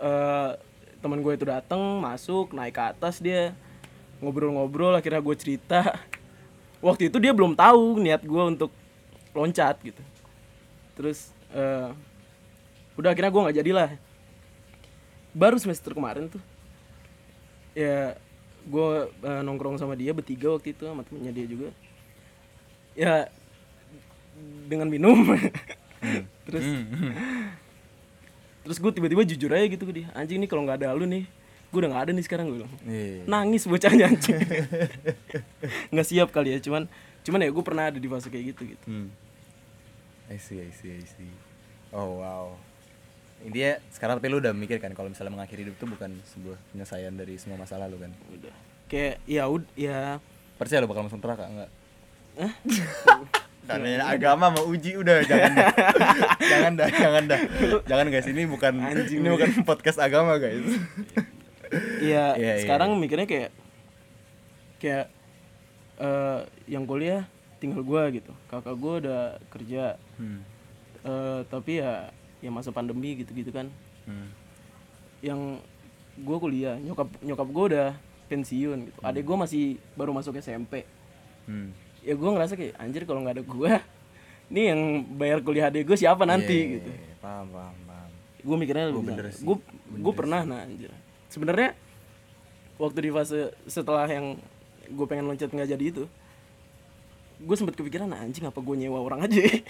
eh teman gue itu datang masuk naik ke atas dia. Ngobrol-ngobrol akhirnya gue cerita. Waktu itu dia belum tahu niat gue untuk loncat gitu. Terus eh udah akhirnya gue nggak jadilah. Baru semester kemarin tuh ya gue eh, nongkrong sama dia bertiga waktu itu sama temennya dia juga ya dengan minum terus terus gue tiba-tiba jujur aja gitu ke dia anjing nih kalau nggak ada lu nih gue udah nggak ada nih sekarang gue bilang Iya. nangis bocahnya anjing nggak siap kali ya cuman cuman ya gue pernah ada di fase kayak gitu gitu Hmm. I see, I see, I see. Oh wow. Intinya sekarang tapi lu udah mikir kan kalau misalnya mengakhiri hidup itu bukan sebuah penyelesaian dari semua masalah lu kan. udah kayak ya ud ya Percaya lu bakal masuk neraka enggak? Dan agama mau uji udah jangan dah. jangan dah, jangan dah. Jangan guys, ini bukan ini bukan podcast agama guys. Iya, iya, sekarang mikirnya kayak kayak eh yang kuliah tinggal gua gitu. Kakak gua udah kerja. Hmm. eh tapi ya ya masa pandemi gitu-gitu kan. Hmm. Yang gua kuliah, nyokap nyokap gua udah pensiun gitu. Adek gua masih baru masuk SMP. Hmm. Ya gua ngerasa kayak anjir kalau nggak ada gua nih yang bayar kuliah adek gua siapa nanti Iya, gitu. iya, Paham, paham, paham. gue mikirnya sih, gue gue pernah nah anjir sebenarnya waktu di fase setelah yang gue pengen loncat nggak jadi itu gue sempet kepikiran nah, anjing apa gue nyewa orang aja ya?"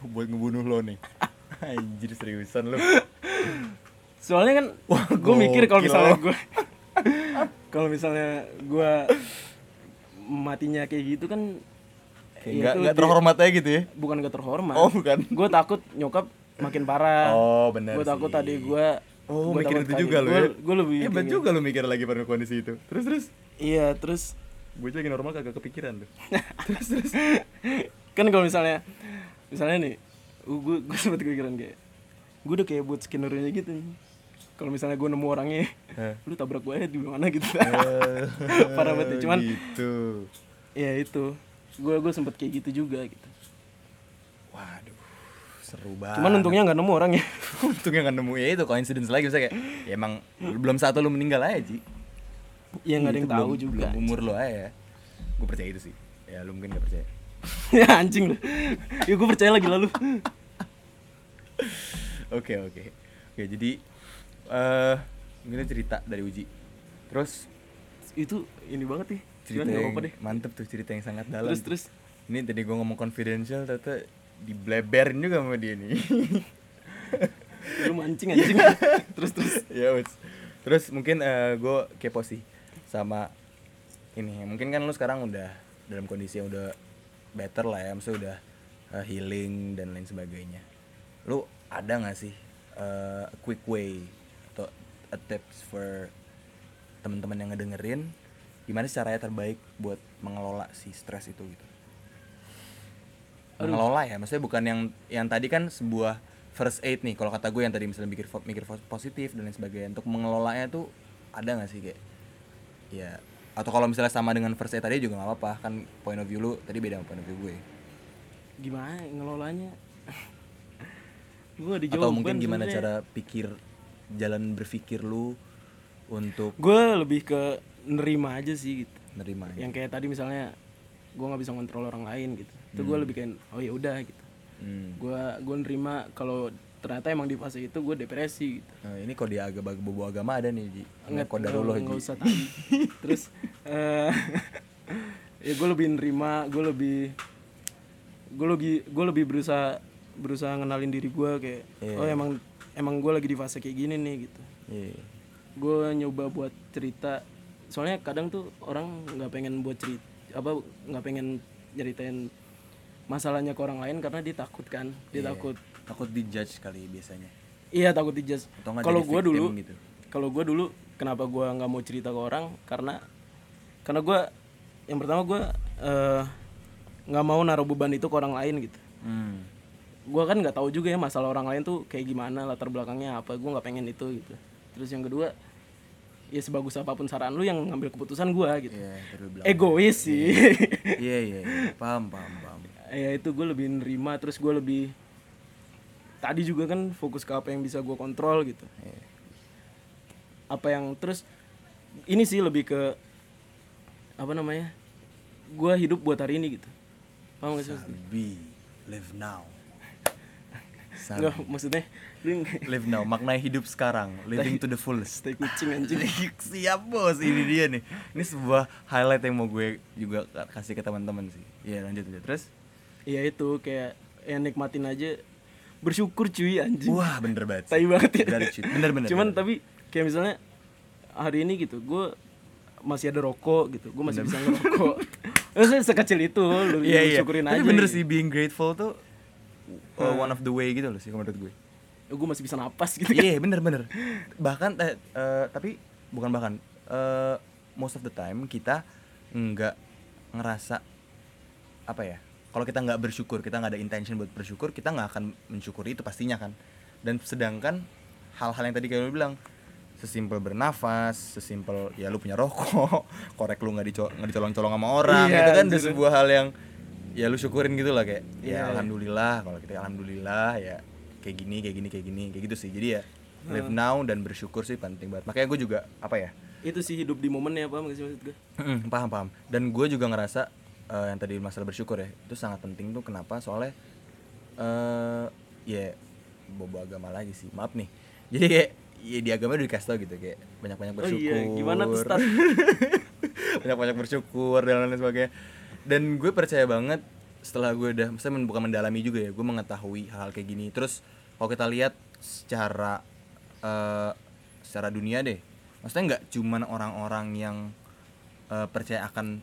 Buat ngebunuh lo nih. Anjir seriusan lu. soalnya kan Wah, gue mikir kalau misalnya gue kalau misalnya gue matinya kayak gitu kan Kayak ya enggak itu enggak di- terhormat aja gitu ya. bukan gak terhormat Oh, bukan. gue takut nyokap makin parah Oh, benar gue takut adik gue Oh, mikirin itu juga gue, ya. gue lebih Hebat kayak- juga lu mikir lagi pada kondisi itu. Terus terus. iya terus Gue lagi normal kagak kepikiran tuh. terus terus kan kalau misalnya misalnya nih gue gue sempet kepikiran kayak gue udah kayak buat skenario nya gitu. Nih kalau misalnya gue nemu orangnya Hah? lu tabrak gue di mana gitu. Eh, parah banget ya. cuman gitu. ya itu. Gue gue sempet kayak gitu juga gitu. Waduh. Seru banget. cuman untungnya nggak nemu orangnya untungnya nggak nemu. Ya itu coincidence lagi. Misalnya kayak ya emang belum satu lu meninggal aja Ji. Ya nggak ada yang tahu belum- juga belum umur lo aja gue percaya itu sih. Ya lu mungkin gak percaya ya anjing lu. Ya gue percaya lagi lalu oke oke. Oke jadi eh mungkin cerita dari Uji? Terus itu ini banget nih. Cerita Cuman yang apa-apa deh. mantep tuh cerita yang sangat dalam. Terus terus. Ini tadi gue ngomong confidential ternyata dibleberin juga sama dia nih. Lu mancing anjing. Terus terus. Ya wes. terus mungkin gue kepo sih sama ini. Mungkin kan lu sekarang udah dalam kondisi yang udah better lah ya maksudnya udah uh, healing dan lain sebagainya. Lu ada nggak sih uh, quick way atau a tips for teman-teman yang ngedengerin gimana sih caranya terbaik buat mengelola si stres itu gitu? Mengelola ya maksudnya bukan yang yang tadi kan sebuah first aid nih kalau kata gue yang tadi misalnya mikir mikir positif dan lain sebagainya untuk mengelolanya tuh ada nggak sih kayak ya atau kalau misalnya sama dengan first aid tadi juga nggak apa-apa kan point of view lu tadi beda sama point of view gue. Gimana ngelolanya? Gue dijawab atau mungkin gimana cara pikir jalan berpikir lu untuk gue lebih ke nerima aja sih gitu. Nerima yang kayak tadi misalnya gue nggak bisa ngontrol orang lain gitu. Itu gue lebih kayak oh ya udah gitu. Hmm. gue gue nerima kalau ternyata emang di fase itu gue depresi gitu Nah, ini kok di agama bobo agama ada nih Ji nggak nggak Ji usah terus eh ya gue lebih nerima gue lebih gue lebih gue lebih berusaha berusaha ngenalin diri gue kayak Iya. oh emang emang gue lagi di fase kayak gini nih gitu Iya. gue nyoba buat cerita soalnya kadang tuh orang nggak pengen buat cerita apa nggak pengen nyeritain masalahnya ke orang lain karena dia takut kan dia Iya. takut takut dijudge kali biasanya iya takut dijudge kalau gue dulu gitu. kalau gue dulu kenapa gue nggak mau cerita ke orang karena karena gue yang pertama gue eh, nggak mau naruh beban itu ke orang lain gitu hmm. gue kan nggak tahu juga ya masalah orang lain tuh kayak gimana latar belakangnya apa gue nggak pengen itu gitu terus yang kedua ya sebagus apa pun saran lu yang ngambil keputusan gue gitu Iya, lu bilang. egois sih Iya, iya, iya. Paham, paham, paham. ya itu gue lebih nerima terus gue lebih tadi juga kan fokus ke apa yang bisa gue kontrol gitu Iya. apa yang terus ini sih lebih ke apa namanya gue hidup buat hari ini gitu paham gak sih? Sabi, live now. Sabi. Nggak, maksudnya Live now, maknai hidup sekarang, living to the fullest. stay kucing anjing Siap bos, ini dia nih. Ini sebuah highlight yang mau gue juga kasih ke teman-teman sih. Iya lanjut aja. Terus? Iya itu kayak ya nikmatin aja bersyukur cuy anjing Wah bener banget. tai banget ya Gratitude. Bener bener. cuman bener. tapi kayak misalnya hari ini gitu gue masih ada rokok gitu gue masih bisa ngerokok Maksudnya sekecil itu lu, Iya lu iya. syukurin Tapi aja bener gitu. sih being grateful tuh uh, one of the way gitu loh sih menurut gue. gue masih bisa napas gitu kan Iya bener bener. Bahkan eh, eh, tapi bukan bahkan eh, most of the time kita nggak ngerasa apa ya? Kalau kita nggak bersyukur, kita nggak ada intention buat bersyukur, kita nggak akan mensyukuri itu pastinya kan. Dan sedangkan hal-hal yang tadi kayak lu bilang sesimpel bernafas, sesimpel ya lu punya rokok, korek lu nggak dico- nggak dicolong-colong sama orang, Iya, itu kan udah anjir. sebuah hal yang ya lu syukurin gitu lah kayak Iya, ya iya. alhamdulillah kalau kita alhamdulillah ya kayak gini kayak gini kayak gini kayak gitu sih jadi ya live now dan bersyukur sih penting banget makanya gue juga apa ya itu sih hidup di momennya apa gak sih maksud gue paham paham dan gue juga ngerasa eh, yang tadi masalah bersyukur ya itu sangat penting tuh kenapa? Soalnya eh ya bobo agama lagi sih maaf nih. Jadi kayak ya di agama udah dikasih tau gitu kayak banyak banyak oh bersyukur. iya gimana tuh start banyak banyak bersyukur dan lain sebagainya. Dan gue percaya banget setelah gue udah men- bukan mendalami juga ya gue mengetahui hal-hal kayak gini. Terus kalau kita lihat secara eh, secara dunia deh maksudnya nggak cuman orang-orang yang eh, percaya akan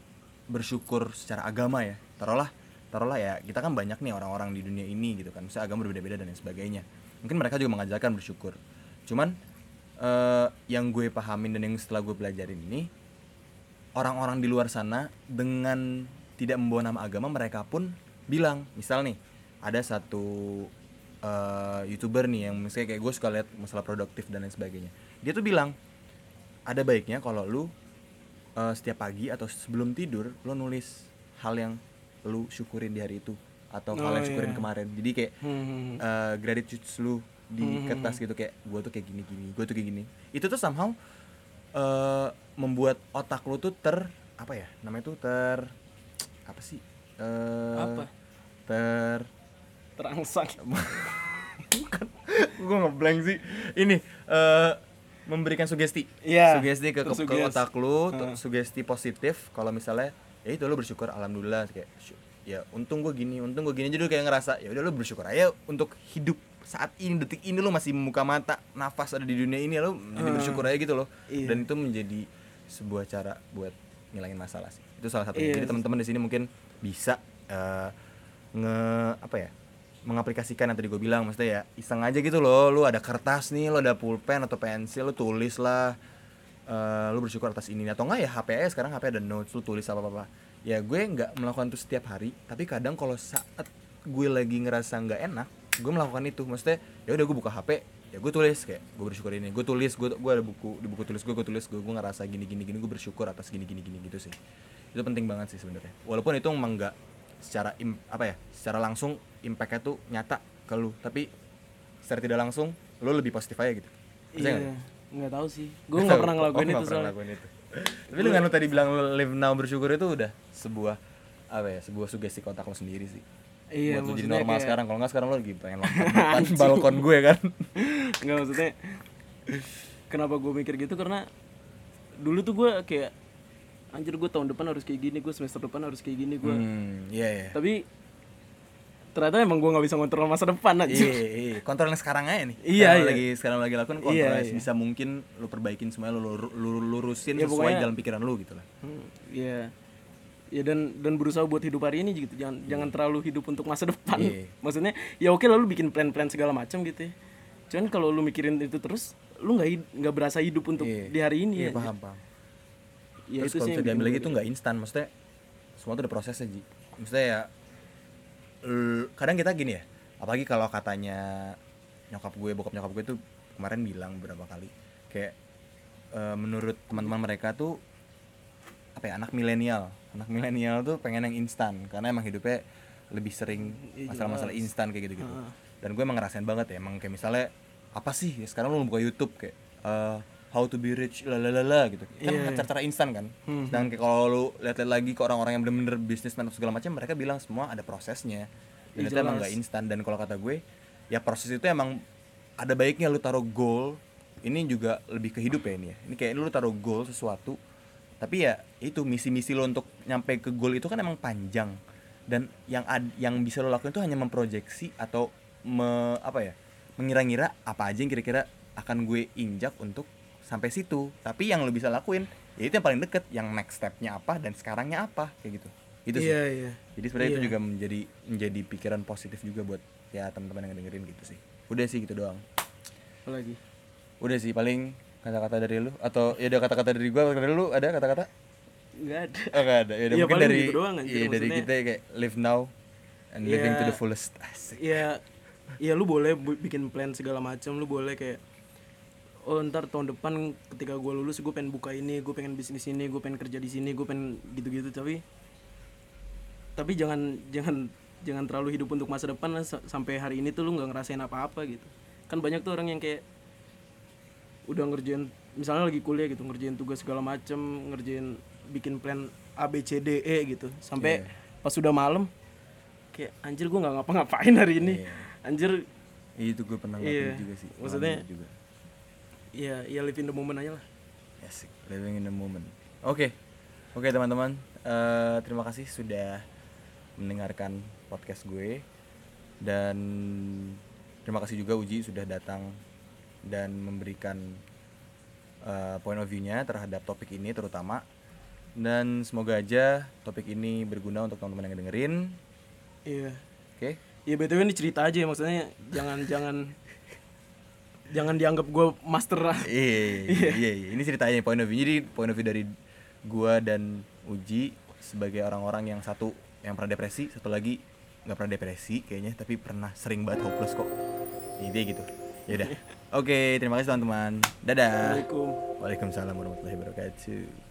bersyukur secara agama ya. Taruhlah taruhlah ya kita kan banyak nih orang-orang di dunia ini gitu kan. Misalnya agama berbeda-beda dan lain sebagainya. Mungkin mereka juga mengajarkan bersyukur. Cuman eh, yang gue pahamin dan yang setelah gue pelajarin ini orang-orang di luar sana dengan tidak membawa nama agama mereka pun bilang misal nih ada satu eh, youtuber nih yang misalnya kayak gue suka lihat masalah produktif dan lain sebagainya. Dia tuh bilang ada baiknya kalau lu eh, setiap pagi atau sebelum tidur lu nulis hal yang lu syukurin di hari itu atau hal Oh, yang syukurin iya. kemarin. Jadi kayak Hmm. eh, gratitude lu di kertas gitu kayak gue tuh kayak gini gini gue tuh kayak gini. Itu tuh somehow eh, membuat otak lu tuh ter apa ya namanya tuh ter apa sih? Eh, Apa? ter terangsang. Gue ngeblank sih. Ini eh memberikan sugesti. Iya, sugesti ke, ke, ke otak lu Heeh. sugesti positif. Kalau misalnya ya itu lu bersyukur alhamdulillah. Kayak "Syuk- ya untung gue gini untung gue gini. Jadi lu kayak ngerasa ya udah lu bersyukur aja untuk hidup saat ini detik ini lu masih membuka mata nafas ada di dunia ini lu jadi bersyukur aja gitu loh. Iya. dan itu menjadi sebuah cara buat ngilangin masalah sih. Itu salah satu Iya. jadi teman-teman di sini mungkin bisa eh, nge apa ya mengaplikasikan yang tadi gue bilang maksudnya ya iseng aja gitu loh. Lu ada kertas nih lu ada pulpen atau pensil lu tulis lah. Eh, lu bersyukur atas ini. Atau enggak ya HP aja sekarang HP ada notes lu tulis apa apa ya gue nggak melakukan itu setiap hari. Tapi kadang kalau saat gue lagi ngerasa nggak enak gue melakukan itu. Maksudnya ya udah gue buka HP ya gue tulis. Kayak gue bersyukur ini. Gue tulis gue gue ada buku di buku tulis gue gue tulis gue gue ngerasa gini gini gini gue bersyukur atas gini gini gini gitu sih. Itu penting banget sih sebenarnya. Walaupun itu emang nggak secara im- apa ya secara langsung impactnya tuh nyata ke lu tapi secara tidak langsung lu lebih positif aja gitu iya nggak tahu sih gue nggak pernah ngelakuin Oh, itu pernah ngelakuin itu. Tapi dengan lu tadi bilang lu live now bersyukur itu udah sebuah apa ya, sebuah sugesti kontak lo sendiri sih. iya Buat jadi normal kayak- sekarang. Kalau nggak sekarang lu lagi pengen lompat balkon gue kan. nggak maksudnya kenapa gue mikir gitu karena dulu tuh gue kayak anjir gue tahun depan harus kayak gini gue semester depan harus kayak gini gue Hmm, iya iya. tapi ternyata emang gue nggak bisa ngontrol masa depan aja Iya, iya. Kontrol yang sekarang aja nih. Iya, Sekarang iya. lagi sekarang lagi lakukan kontrol Iya, iya. bisa mungkin lu perbaikin semuanya lu, lu, lu lurusin Ya, sesuai pokoknya- dalam pikiran lu gitu lah. Hmm, Iya. Ya dan dan berusaha buat hidup hari ini gitu. Jangan jangan terlalu hidup untuk masa depan. Iya. Maksudnya ya oke lalu bikin plan-plan segala macam gitu ya. Cuman kalau lu mikirin itu terus lu nggak nggak berasa hidup untuk Iya. di hari ini Iya, ya paham paham ya terus itu kalau sih bisa diambil lagi tuh nggak instan maksudnya semua tuh ada prosesnya ji maksudnya ya kadang kita gini ya apalagi kalau katanya nyokap gue bokap nyokap gue tuh kemarin bilang beberapa kali kayak eh, menurut teman-teman mereka tuh apa ya anak milenial. Anak milenial tuh pengen yang instan karena emang hidupnya lebih sering Iya, masalah-masalah instan kayak gitu-gitu. Dan gue emang ngerasain banget ya emang kayak misalnya apa sih ya sekarang lu buka YouTube kayak eh, how to be rich lalalala gitu. Kan Iya, iya. cara-cara instan kan. Hmm. dan kayak kalau lu lihat-lihat lagi ke orang-orang yang bener-bener bisnisman atau segala macam mereka bilang semua ada prosesnya. Dan Iya, itu emang nggak instan. Dan kalau kata gue ya proses itu emang ada baiknya lu taruh goal ini juga lebih ke hidup ya ini ya. Ini kayak lu taruh goal sesuatu tapi ya itu misi-misi lo untuk nyampe ke goal itu kan emang panjang. Dan yang ad, yang bisa lo lakuin itu hanya memproyeksi atau me, apa ya mengira-ngira apa aja yang kira-kira akan gue injak untuk sampai situ. Tapi yang lo bisa lakuin ya itu yang paling deket yang next stepnya apa dan sekarangnya apa kayak gitu. Itu sih. Iya iya. Jadi sebenarnya itu Iya. juga menjadi menjadi pikiran positif juga buat ya teman-teman yang dengerin gitu sih. Udah sih gitu doang. Apa lagi? Udah sih paling kata-kata dari lu atau ya ada kata-kata dari gua dari lu ada kata-kata? Nggak ada. Oh ada. Ya udah Iya, mungkin dari gitu doang, anjir, iya, dari kita kayak live now and living to Iya. the fullest. Asik. Ya ya lu boleh bikin plan segala macam lu boleh kayak oh ntar tahun depan ketika gue lulus gue pengen buka ini gue pengen bisnis ini gue pengen kerja di sini gue pengen gitu-gitu tapi tapi jangan jangan jangan terlalu hidup untuk masa depan lah sa- sampai hari ini tuh lu nggak ngerasain apa-apa gitu. Kan banyak tuh orang yang kayak udah ngerjain misalnya lagi kuliah gitu ngerjain tugas segala macem ngerjain bikin plan A B C D E gitu. Sampai pas udah malam kayak anjir gue nggak ngapa-ngapain hari ini. Iya. anjir. Itu gue pernah Iya. ngelakuin juga sih Maksudnya- juga ya ya live in the moment aja lah. Asik living in the moment. Oke oke teman-teman. Eh, terima kasih sudah mendengarkan podcast gue. Dan terima kasih juga Uji sudah datang dan memberikan eh, point of view-nya terhadap topik ini terutama. Dan semoga aja topik ini berguna untuk teman-teman yang dengerin. Iya. Oke? Ya btw ini cerita aja ya maksudnya jangan jangan jangan dianggap gue master lah Iya, iya, iya, iya. Ini ceritanya point of view. Jadi point of view dari gua dan Uji sebagai orang-orang yang satu yang pernah depresi, satu lagi nggak pernah depresi kayaknya, tapi pernah sering banget hopeless kok. Ini dia gitu. Ya udah. Oke, terima kasih teman-teman. Dadah. Waalaikumsalam warahmatullahi wabarakatuh.